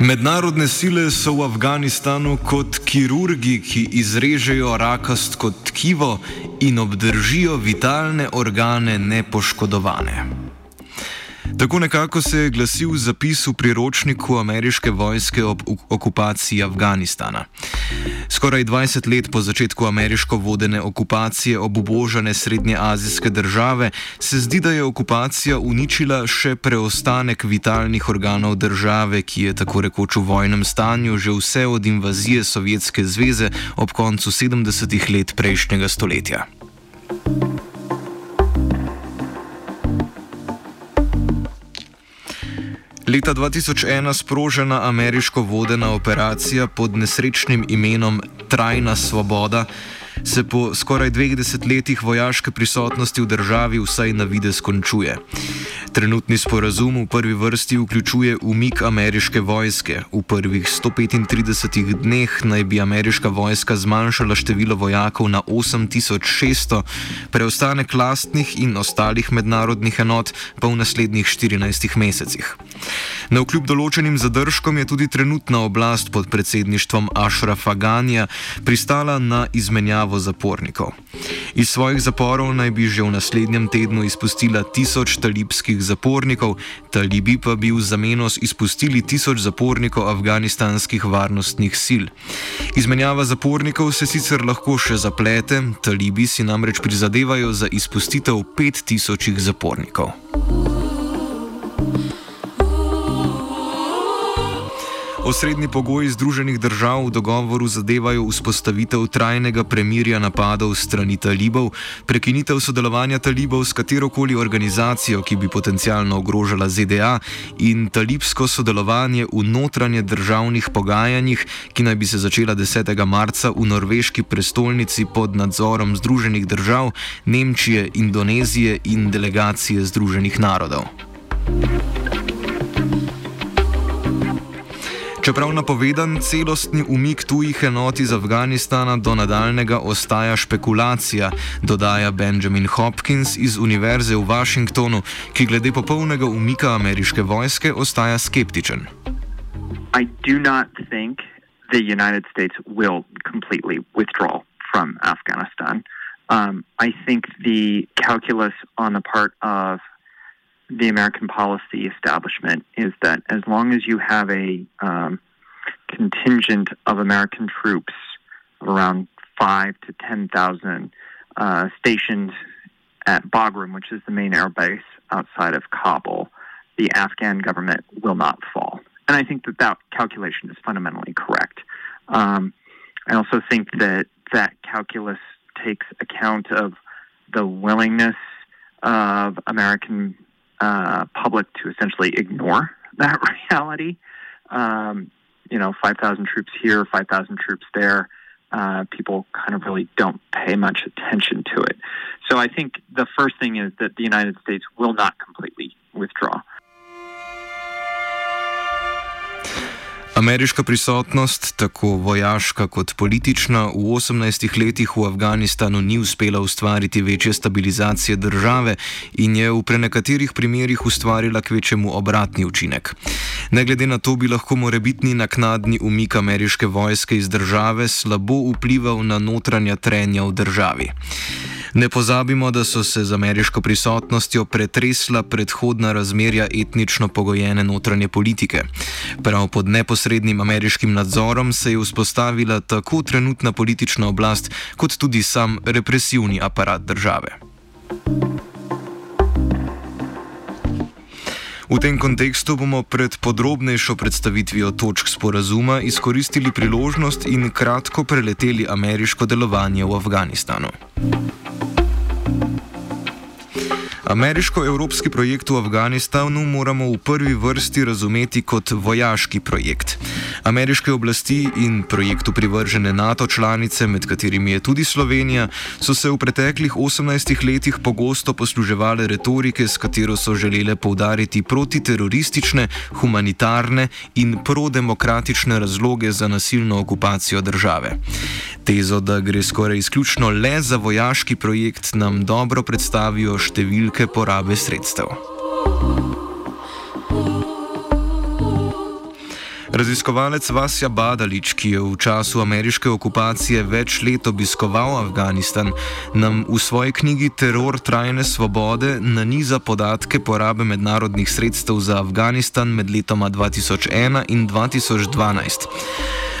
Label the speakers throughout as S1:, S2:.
S1: Mednarodne sile so v Afganistanu kot kirurgi, ki izrežejo rakast kot tkivo in obdržijo vitalne organe nepoškodovane. Tako nekako se je glasil zapis v priročniku ameriške vojske ob okupaciji Afganistana. Skoraj 20 let po začetku ameriško vodene okupacije obubožane srednjeazijske države se zdi, da je okupacija uničila še preostanek vitalnih organov države, ki je tako rekoč v vojnem stanju že vse od invazije Sovjetske zveze ob koncu 70-ih let prejšnjega stoletja. Leta 2001 sprožena ameriško vodena operacija pod nesrečnim imenom Trajna svoboda se po skoraj dveh desetletjih vojaške prisotnosti v državi vsaj na vide skončuje. Trenutni sporazum v prvi vrsti vključuje umik ameriške vojske. V prvih 135 dneh naj bi ameriška vojska zmanjšala število vojakov na 8600, preostanek lastnih in ostalih mednarodnih enot pa v naslednjih 14 mesecih. Na vkljub določenim zadržkom je tudi trenutna oblast pod predsedništvom Ašrafa Ganja pristala na izmenjavo zapornikov. Iz svojih zaporov naj bi že v naslednjem tednu izpustila tisoč talibskih zapornikov, talibi pa bi v zameno izpustili tisoč zapornikov afganistanskih varnostnih sil. Izmenjava zapornikov se sicer lahko še zaplete, talibi si namreč prizadevajo za izpustitev pet tisočih zapornikov. Osrednji pogoji Združenih držav v dogovoru zadevajo vzpostavitev trajnega premirja napadov strani talibov, prekinitev sodelovanja talibov s katerokoli organizacijo, ki bi potencialno ogrožala ZDA, in talibsko sodelovanje v notranje državnih pogajanjih, ki naj bi se začela 10. marca v norveški prestolnici pod nadzorom Združenih držav, Nemčije, Indonezije in delegacije Združenih narodov. Čeprav napovedan celostni umik tujih enot iz Afganistana do nadaljnega ostaja špekulacija, dodaja Benjamin Hopkins iz Univerze v Washingtonu, ki glede popolnega umika ameriške vojske ostaja skeptičen.
S2: I do not think the United States will completely withdraw from Afghanistan. Um, I think the calculus on the part of the American policy establishment is that as long as you have a um, contingent of American troops around five to ten thousand uh, stationed at Bagram, which is the main air base outside of Kabul, the Afghan government will not fall. And I think that that calculation is fundamentally correct. Um, I also think that that calculus takes account of the willingness of American uh, public to essentially ignore that reality. Um, you know, 5,000 troops here, 5,000 troops there. Uh, people kind of really don't pay much attention to it. So I think the first thing is that the United States will not completely withdraw.
S1: Ameriška prisotnost, tako vojaška kot politična, v 18 letih v Afganistanu ni uspela ustvariti večje stabilizacije države in je v prenekaterih primerjih ustvarila kvečemu obratni učinek. Ne glede na to, bi lahko morebitni naknadni umik ameriške vojske iz države slabo vplival na notranja trenja v državi. Ne pozabimo, da so se z ameriško prisotnostjo pretresla predhodna razmerja etnično pogojene notranje politike. Prav pod neposrednim ameriškim nadzorom se je vzpostavila tako trenutna politična oblast, kot tudi sam represivni aparat države. V tem kontekstu bomo pred podrobnejšo predstavitvijo točk sporazuma izkoristili priložnost in kratko preleteli ameriško delovanje v Afganistanu. Ameriško-evropski projekt v Afganistanu moramo v prvi vrsti razumeti kot vojaški projekt. Ameriške oblasti in projektu privržene NATO članice, med katerimi je tudi Slovenija, so se v preteklih 18 letih pogosto posluževale retorike, s katero so želele poudariti protiteroristične, humanitarne in prodemokratične razloge za nasilno okupacijo države. Tezo, da gre skoraj izključno le za vojaški projekt, nam dobro predstavijo številke porabe sredstev. Raziskovalec Vasja Badalič, ki je v času ameriške okupacije več let obiskoval Afganistan, nam v svoji knjigi Teror trajne svobode naniza podatke porabe mednarodnih sredstev za Afganistan med letoma 2001 in 2012.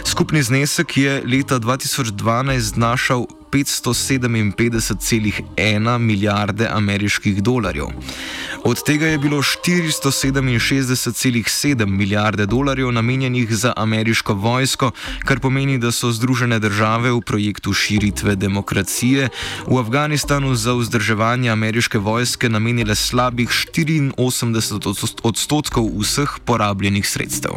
S1: Skupni znesek je leta 2012 znašal 557,1 milijarde ameriških dolarjev. Od tega je bilo 467,7 milijarde dolarjev namenjenih za ameriško vojsko, kar pomeni, da so Združene države v projektu širitve demokracije v Afganistanu za vzdrževanje ameriške vojske namenile slabih 84 odstotkov vseh porabljenih sredstev.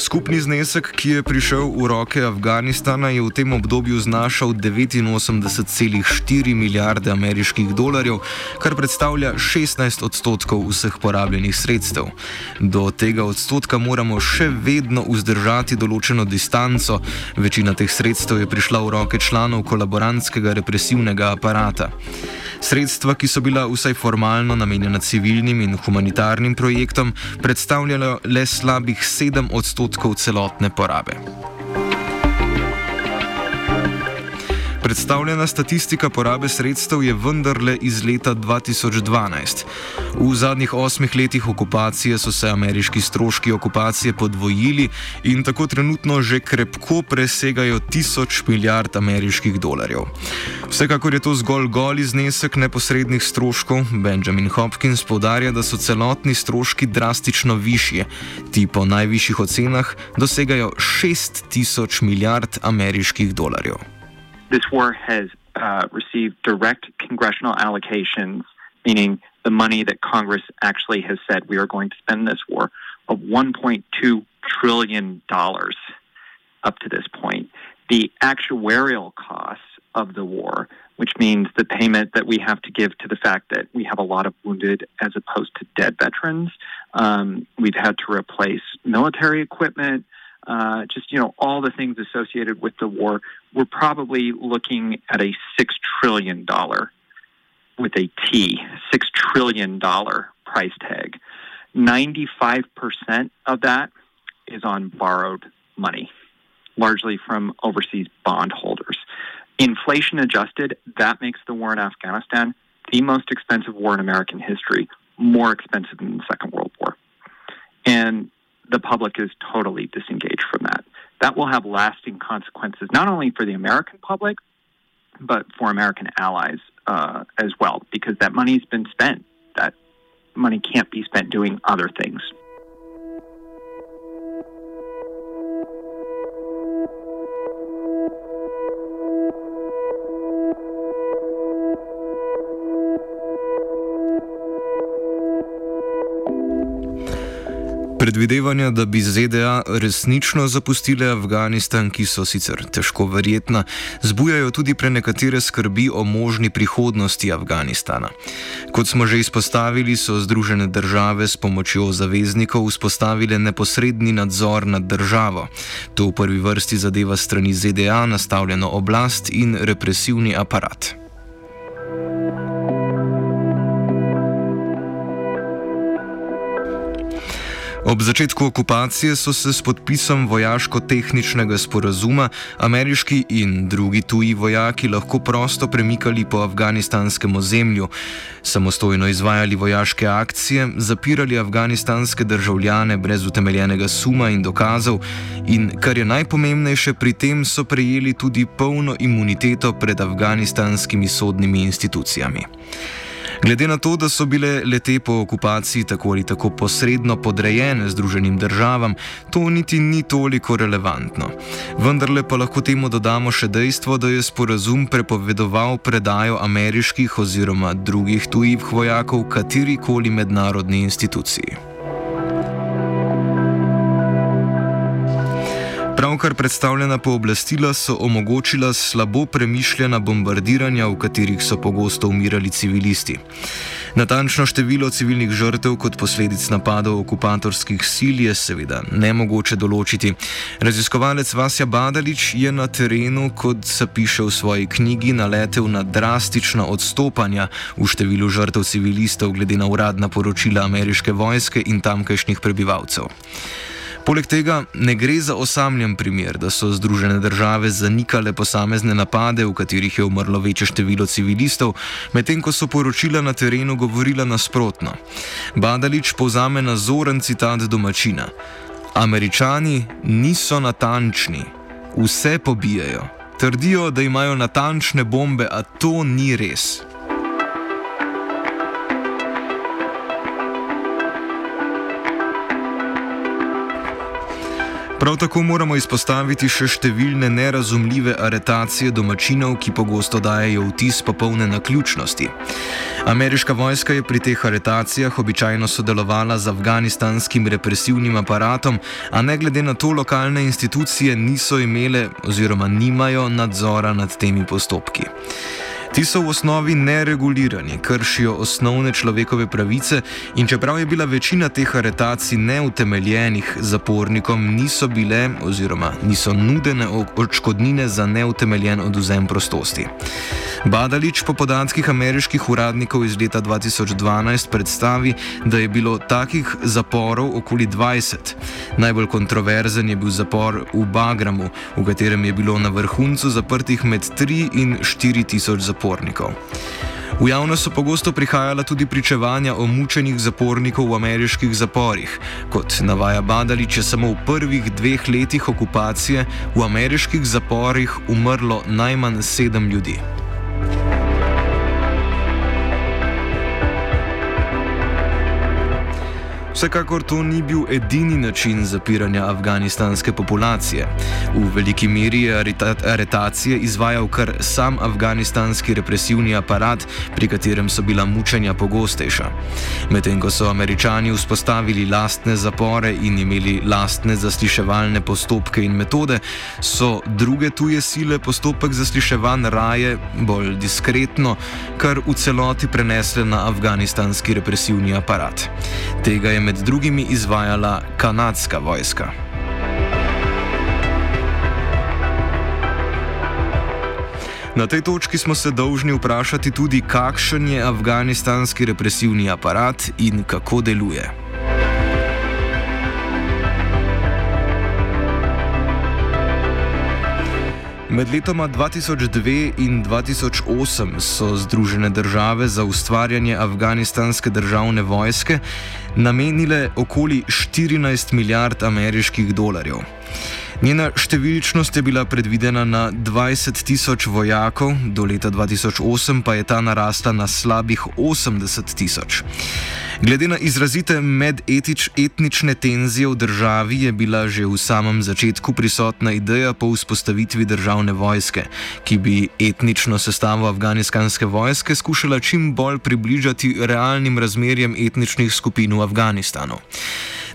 S1: Skupni znesek, ki je prišel v roke Afganistana, je v tem obdobju znašal 89,4 milijarde ameriških dolarjev, kar predstavlja 16 odstotkov vseh porabljenih sredstev. Do tega odstotka moramo še vedno vzdržati določeno distanco, večina teh sredstev je prišla v roke članov kolaborantskega represivnega aparata. Sredstva, ki so bila vsaj formalno namenjena civilnim in humanitarnim projektom, predstavljajo le slabih 7 odstotkov celotne porabe. Predstavljena statistika porabe sredstev je vendarle iz leta 2012. V zadnjih osmih letih okupacije so se ameriški stroški okupacije podvojili in tako trenutno že krepko presegajo tisoč milijard ameriških dolarjev. Vsekakor je to zgolj goli znesek neposrednih stroškov. Benjamin Hopkins povdarja, da so celotni stroški drastično višji. Ti po najvišjih ocenah dosegajo 6000 milijard ameriških dolarjev.
S2: This war has uh, received direct congressional allocations, meaning the money that Congress actually has said we are going to spend this war, of $1.2 trillion up to this point. The actuarial costs of the war, which means the payment that we have to give to the fact that we have a lot of wounded as opposed to dead veterans. Um, we've had to replace military equipment. Uh, just you know all the things associated with the war, we're probably looking at a six trillion dollar with a T, six trillion dollar price tag. Ninety-five percent of that is on borrowed money, largely from overseas bondholders. Inflation adjusted, that makes the war in Afghanistan the most expensive war in American history, more expensive than the Second World War. And the public is totally disengaged from that. That will have lasting consequences, not only for the American public, but for American allies uh, as well, because that money's been spent. That money can't be spent doing other things.
S1: Predvidevanja, da bi ZDA resnično zapustile Afganistan, ki so sicer težko verjetna, zbujajo tudi pre nekatere skrbi o možni prihodnosti Afganistana. Kot smo že izpostavili, so Združene države s pomočjo zaveznikov vzpostavile neposredni nadzor nad državo. To v prvi vrsti zadeva strani ZDA nastavljeno oblast in represivni aparat. Ob začetku okupacije so se s podpisom vojaško-tehničnega sporazuma ameriški in drugi tuji vojaki lahko prosto premikali po afganistanskem ozemlju, samostojno izvajali vojaške akcije, zapirali afganistanske državljane brez utemeljenega suma in dokazov in, kar je najpomembnejše, pri tem so prejeli tudi polno imuniteto pred afganistanskimi sodnimi institucijami. Glede na to, da so bile lete po okupaciji tako ali tako posredno podrejene Združenim državam, to niti ni toliko relevantno. Vendarle pa lahko temu dodamo še dejstvo, da je sporazum prepovedoval predajo ameriških oziroma drugih tujih vojakov katerikoli mednarodni instituciji. Pravkar predstavljena pooblastila so omogočila slabo premišljena bombardiranja, v katerih so pogosto umirali civilisti. Natančno število civilnih žrtev kot posledic napadov okupatorskih sil je seveda nemogoče določiti. Raziskovalec Vasja Badalič je na terenu, kot se piše v svoji knjigi, naletel na drastična odstopanja v številu žrtev civilistov glede na uradna poročila ameriške vojske in tamkajšnjih prebivalcev. Poleg tega ne gre za osamljen primer, da so Združene države zanikale posamezne napade, v katerih je umrlo večje število civilistov, medtem ko so poročila na terenu govorila nasprotno. Badalič povzame nazoren citat domačina: Američani niso natančni, vse pobijajo. Trdijo, da imajo natančne bombe, a to ni res. Prav tako moramo izpostaviti še številne nerazumljive aretacije domačinov, ki pogosto dajejo vtis popolne naključnosti. Ameriška vojska je pri teh aretacijah običajno sodelovala z afganistanskim represivnim aparatom, a ne glede na to lokalne institucije niso imele oziroma nimajo nadzora nad temi postopki. Ti so v osnovi neregulirani, kršijo osnovne človekove pravice in čeprav je bila večina teh aretacij neutemeljenih, zapornikom niso bile oziroma niso nudene odškodnine za neutemeljen oduzem prostosti. Badalič po podatkih ameriških uradnikov iz leta 2012 predstavi, da je bilo takih zaporov okoli 20. Najbolj kontroverzen je bil zapor v Bagramu, v katerem je bilo na vrhuncu zaprtih med 3 in 4 tisoč zapornikov. V javnost so pogosto prihajala tudi pričevanja o mučenih zapornikov v ameriških zaporih. Kot navaja Badalič, je samo v prvih dveh letih okupacije v ameriških zaporih umrlo najmanj sedem ljudi. Vsekakor to ni bil edini način zapiranja afganistanske populacije. V veliki meri je aretacije izvajal kar sam afganistanski represivni aparat, pri katerem so bila mučenja pogostejša. Medtem ko so američani vzpostavili lastne zapore in imeli lastne zasliševalne postopke in metode, so druge tuje sile postopek zasliševanj raje, bolj diskretno, kar v celoti prenesle na afganistanski represivni aparat. Tega je med drugimi izvajala kanadska vojska. Na tej točki smo se dolžni vprašati tudi, kakšen je afganistanski represivni aparat in kako deluje. Med letoma 2002 in 2008 so Združene države za ustvarjanje afganistanske državne vojske namenile okoli 14 milijard ameriških dolarjev. Njena številčnost je bila predvidena na 20 tisoč vojakov, do leta 2008 pa je ta narasla na slabih 80 tisoč. Glede na izrazite medetnične tenzije v državi je bila že v samem začetku prisotna ideja po vzpostavitvi državne vojske, ki bi etnično sestavo afganistanske vojske skušala čim bolj približati realnim razmerjem etničnih skupin v Afganistanu.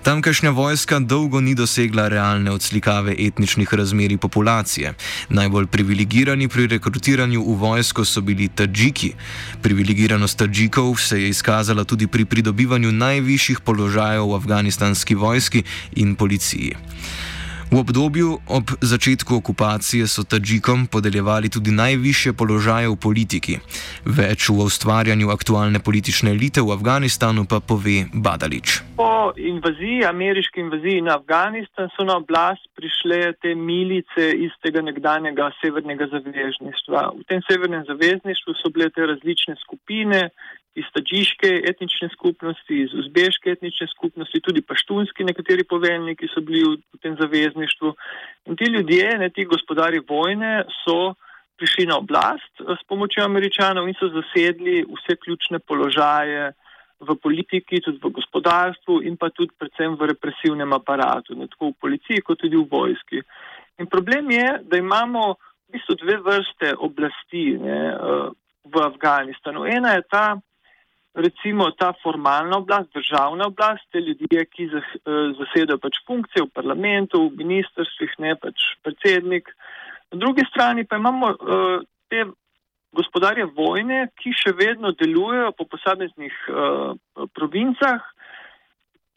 S1: Tamkajšnja vojska dolgo ni dosegla realne odslikave etničnih razmeri populacije. Najbolj privilegirani pri rekrutiranju v vojsko so bili Tadžiki. Privilegiranost Tadžikov se je izkazala tudi pri pridobivanju najvišjih položajev v afganistanski vojski in policiji. V obdobju ob začetku okupacije so Tadžikom podeljevali tudi najviše položaje v politiki. Več v ustvarjanju aktualne politične elite v Afganistanu pa pove Badalič.
S3: po invaziji, ameriški invaziji na Afganistan, so na oblast prišle te milice iz tega nekdanjega severnega zavezništva. V tem severnem zavezništvu so bile te različne skupine, iz tađiške etnične skupnosti, iz uzbeške etnične skupnosti, tudi paštunski nekateri poveljniki so bili v, v tem zavezništvu. In ti ljudje, ne ti gospodari vojne, so prišli na oblast s pomočjo američanov in so zasedli vse ključne položaje v politiki, tudi v gospodarstvu in pa tudi predvsem v represivnem aparatu, ne tako v policiji kot tudi v vojski. In problem je, da imamo v bistvu dve vrste oblasti ne, v Afganistanu. Ena je ta, recimo ta formalna oblast, državna oblast, te ljudje, ki eh, zasedajo pač funkcije v parlamentu, v ministrstvih, ne pač predsednik. Na drugi strani pa imamo uh, te gospodarje vojne, ki še vedno delujejo po posameznih uh, provincah.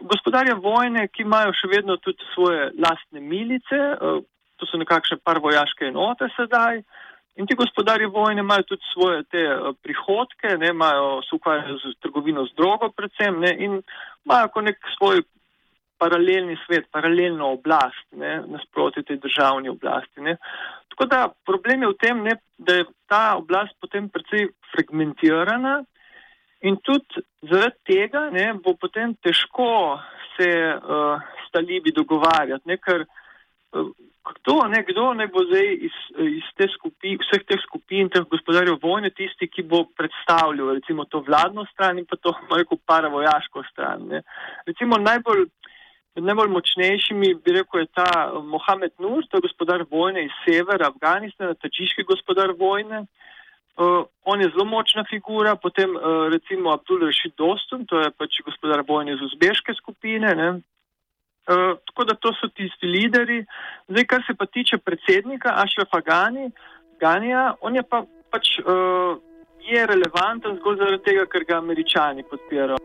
S3: Gospodarje vojne, ki imajo še vedno tudi svoje lastne milice, uh, to so nekakšne par vojaške enote sedaj. Uh, In ti gospodari vojne imajo tudi svoje te eh, prihodke, ne, imajo se ukvarjajo z trgovino z drogo predvsem ne, in imajo kot nek svoj paralelni svet, paralelno oblast, ne, nasproti tej državni oblasti. Ne. Tako da problem je v tem, ne, da je ta oblast potem precej fragmentirana in tudi zaradi tega ne, bo potem težko se uh, s talibi dogovarjati, ne, ker uh, kdo, ne, kdo ne bo zdaj iz, iz te skupi, vseh teh skupin, teh gospodarjev vojne, tisti, ki bo predstavljal recimo to vladno stran in pa to, rekel, paravojaško stran. Ne. Recimo najbolj, najbolj močnejšimi bi rekel je ta Mohamed Nur, to je gospodar vojne iz severa Afganistana, tačiški gospodar vojne. Uh, on je zelo močna figura, potem uh, recimo Abdul Rashid Dostum, to je pač gospodar vojne iz uzbeške skupine, ne, Eh, tako da to so tisti lideri. Zdaj, kar se pa tiče predsednika Ašrafa Gani, Ganija, on je pa pač uh, je relevanten zgolj zaradi tega, ker ga američani podpirajo.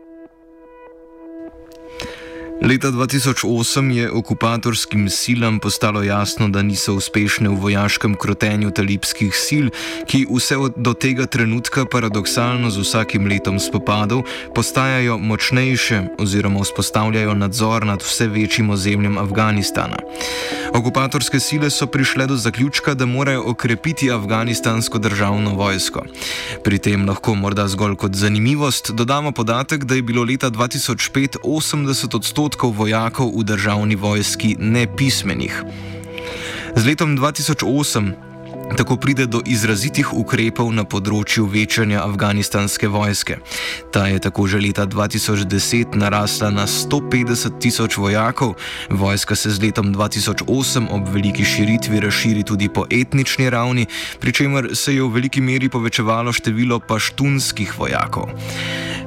S1: Leta 2008 je okupatorskim silam postalo jasno, da niso uspešne v vojaškem krotenju talibskih sil, ki vse do tega trenutka paradoksalno z vsakim letom spopadov postajajo močnejše oziroma vzpostavljajo nadzor nad vse večjim ozemljem Afganistana. Okupatorske sile so prišle do zaključka, da morajo okrepiti afganistansko državno vojsko. Pri tem lahko morda zgolj kot zanimivost dodamo podatek, da je bilo leta 2005 80 odstotkov vojakov v državni vojski nepismenih. Z letom 2008 Tako pride do izrazitih ukrepov na področju večanja afganistanske vojske. Ta je tako že leta 2010 narasla na 150 tisoč vojakov, vojska se z letom 2008 ob veliki širitvi razširi tudi po etnični ravni, pri čemer se je v veliki meri povečevalo število paštunskih vojakov.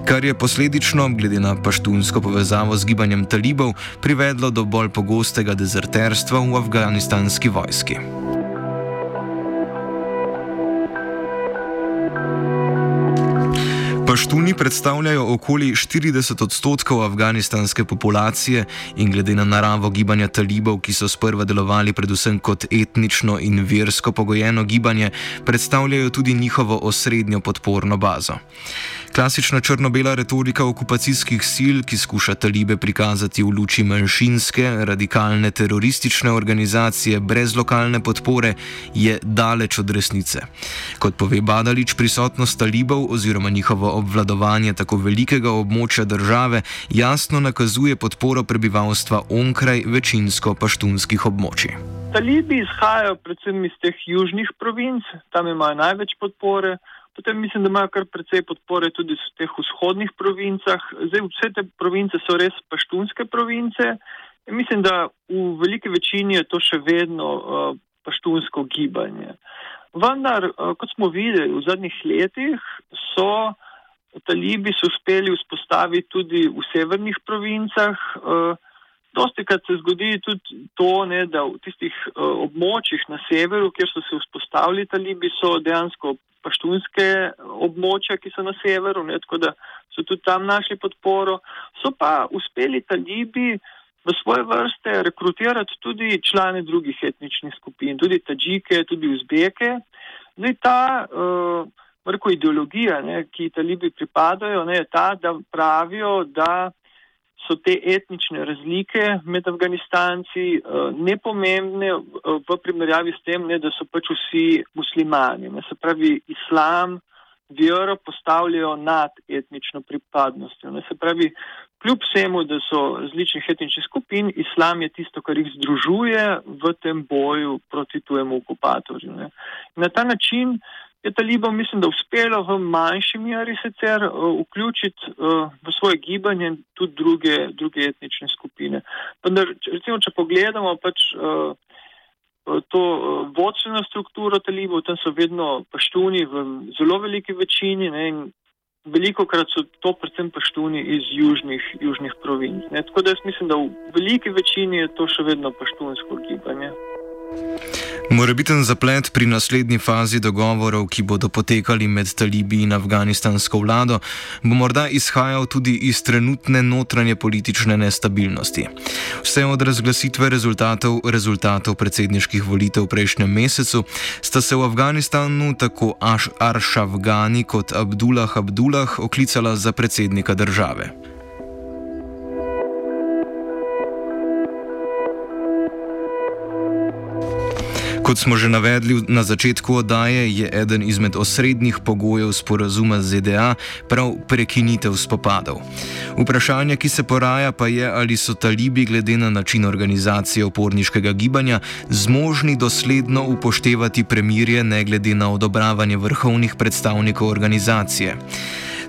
S1: Kar je posledično, glede na paštunsko povezavo z gibanjem talibov, privedlo do bolj pogostega dezerterstva v afganistanski vojski. Paštuni predstavljajo okoli 40 odstotkov afganistanske populacije in glede na naravo gibanja talibov, ki so sprva delovali predvsem kot etnično in versko pogojeno gibanje, predstavljajo tudi njihovo osrednjo podporno bazo. Klasična črno-bela retorika okupacijskih sil, ki skuša talibe prikazati v luči manjšinske, radikalne teroristične organizacije brez lokalne podpore, je daleč od resnice. Kot pove Badalič, prisotnost talibov oziroma njihovo obvladovanje tako velikega območja države jasno nakazuje podporo prebivalstva onkraj večinsko paštunskih območij.
S3: Talibi izhajajo predvsem iz teh južnih provinc, tam imajo največ podpore. Potem mislim, da imajo kar precej podpore tudi v teh vzhodnih provincah. Zdaj, vse te province so res paštunske province. In mislim, da v veliki večini je to še vedno uh, paštunsko gibanje. Vendar, uh, kot smo videli v zadnjih letih, so talibi so uspeli vzpostaviti tudi v severnih provincah. Uh, Dosti krat se zgodi tudi to, ne, da v tistih uh, območjih na severu, kjer so se vzpostavili talibi, so dejansko paštunske območja, ki so na severu, ne, tako da so tudi tam našli podporo. So pa uspeli talibi v svoje vrste rekrutirati tudi člane drugih etničnih skupin, tudi tađike, tudi uzbeke. Zdaj ta uh, rekel, ideologija, ne, ki talibi pripadajo, ne, je ta, da pravijo, da so te etnične razlike med Afganistanci nepomembne v primerjavi s tem, ne, da so pač vsi muslimani. Ne, se pravi, islam, vero postavljajo nad etnično pripadnostjo. Ne, se pravi, kljub vsemu, da so različnih etničnih skupin, islam je tisto, kar jih združuje v tem boju proti tujemu okupatorju. Ne. Na ta način je talibom, mislim, da uspelo v manjši meri sicer uh, vključiti uh, v svoje gibanje tudi druge, druge etnične skupine. Vendar, recimo, če pogledamo pač uh, to uh, vodstveno strukturo talibov, tam so vedno paštuni v zelo veliki večini ne, in veliko krat so to predvsem paštuni iz južnih, južnih provinc. Ne. Tako da jaz mislim, da v veliki večini je to še vedno paštunsko gibanje.
S1: Morebiten zaplet pri naslednji fazi dogovorov, ki bodo potekali med talibi in afganistansko vlado, bo morda izhajal tudi iz trenutne notranje politične nestabilnosti. Vse od razglasitve rezultatov, rezultatov predsedniških volitev v prejšnjem mesecu sta se v Afganistanu tako Arša Afgani kot Abdullah Abdullah oklicala za predsednika države. Kot smo že navedli na začetku oddaje, je eden izmed osrednjih pogojev sporazuma z ZDA prav prekinitev spopadov. Vprašanje, ki se poraja, pa je, ali so talibi glede na način organizacije oporniškega gibanja zmožni dosledno upoštevati premirje ne glede na odobravanje vrhovnih predstavnikov organizacije.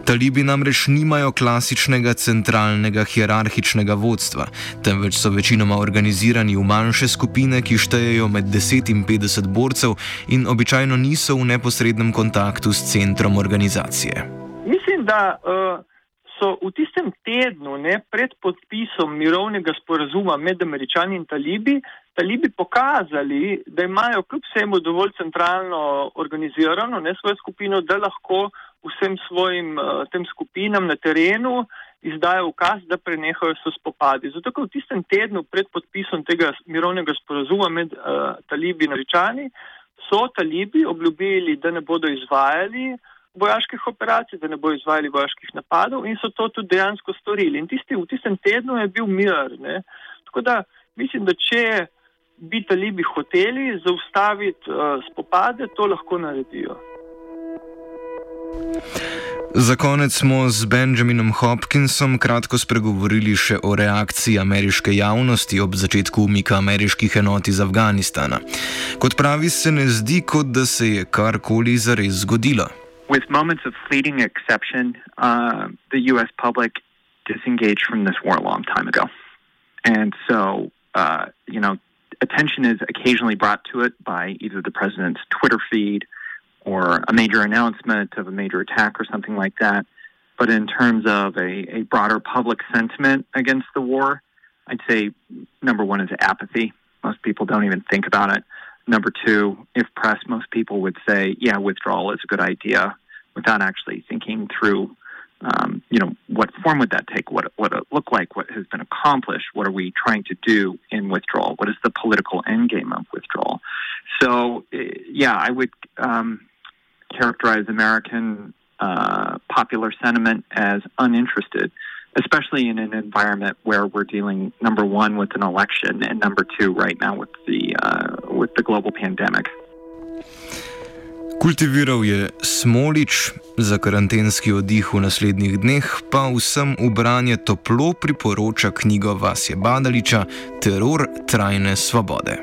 S1: Talibi namreč nimajo klasičnega centralnega hierarhičnega vodstva, temveč so večinoma organizirani v manjše skupine, ki štejejo med 10 in 50 borcev in običajno niso v neposrednem kontaktu s centrom organizacije.
S3: Mislim, da uh, so v tistem tednu ne, pred podpisom mirovnega sporazuma med američani in talibi. Talibi pokazali, da imajo kljub vsemu dovolj centralno organizirano ne, svojo skupino, da lahko vsem svojim uh, tem skupinam na terenu izdajo ukaz, da prenehajo so spopadi. Zato, ker v tistem tednu pred podpisom tega mirovnega sporazuma med uh, talibi in američani so talibi obljubili, da ne bodo izvajali vojaških operacij, da ne bodo izvajali vojaških napadov in so to tudi dejansko storili. In tisti, v tistem tednu je bil mir. Ne? Tako da mislim, da če bi talibi hoteli zaustaviti uh, spopade, to lahko naredijo.
S1: Za konec smo z Benjaminom Hopkinsom kratko spregovorili še o reakciji ameriške javnosti ob začetku umika ameriških enot iz Afganistana. Kot pravi, se ne zdi, kot da se je karkoli zares zgodilo.
S2: With moments of fleeting exception, uh, the U.S. public disengaged from this war a long time ago. And so, uh, you know, attention is occasionally brought to it by either the president's Twitter feed or a major announcement of a major attack or something like that. But in terms of a, a broader public sentiment against the war, I'd say number one is apathy. Most people don't even think about it. Number two, if pressed, most people would say, yeah, withdrawal is a good idea without actually thinking through, um, you know, what form would that take? What, what it look like? What has been accomplished? What are we trying to do in withdrawal? What is the political endgame of withdrawal? So, eh, yeah, I would um, characterize American uh, popular sentiment as uninterested, especially in an environment where we're dealing number one with an election and number two right now with the uh, with the global pandemic.
S1: Kultiviral je Smolič, za karantenski oddih v naslednjih dneh pa vsem v branje toplo priporoča knjigo Vasje Badaliča Teror trajne svobode.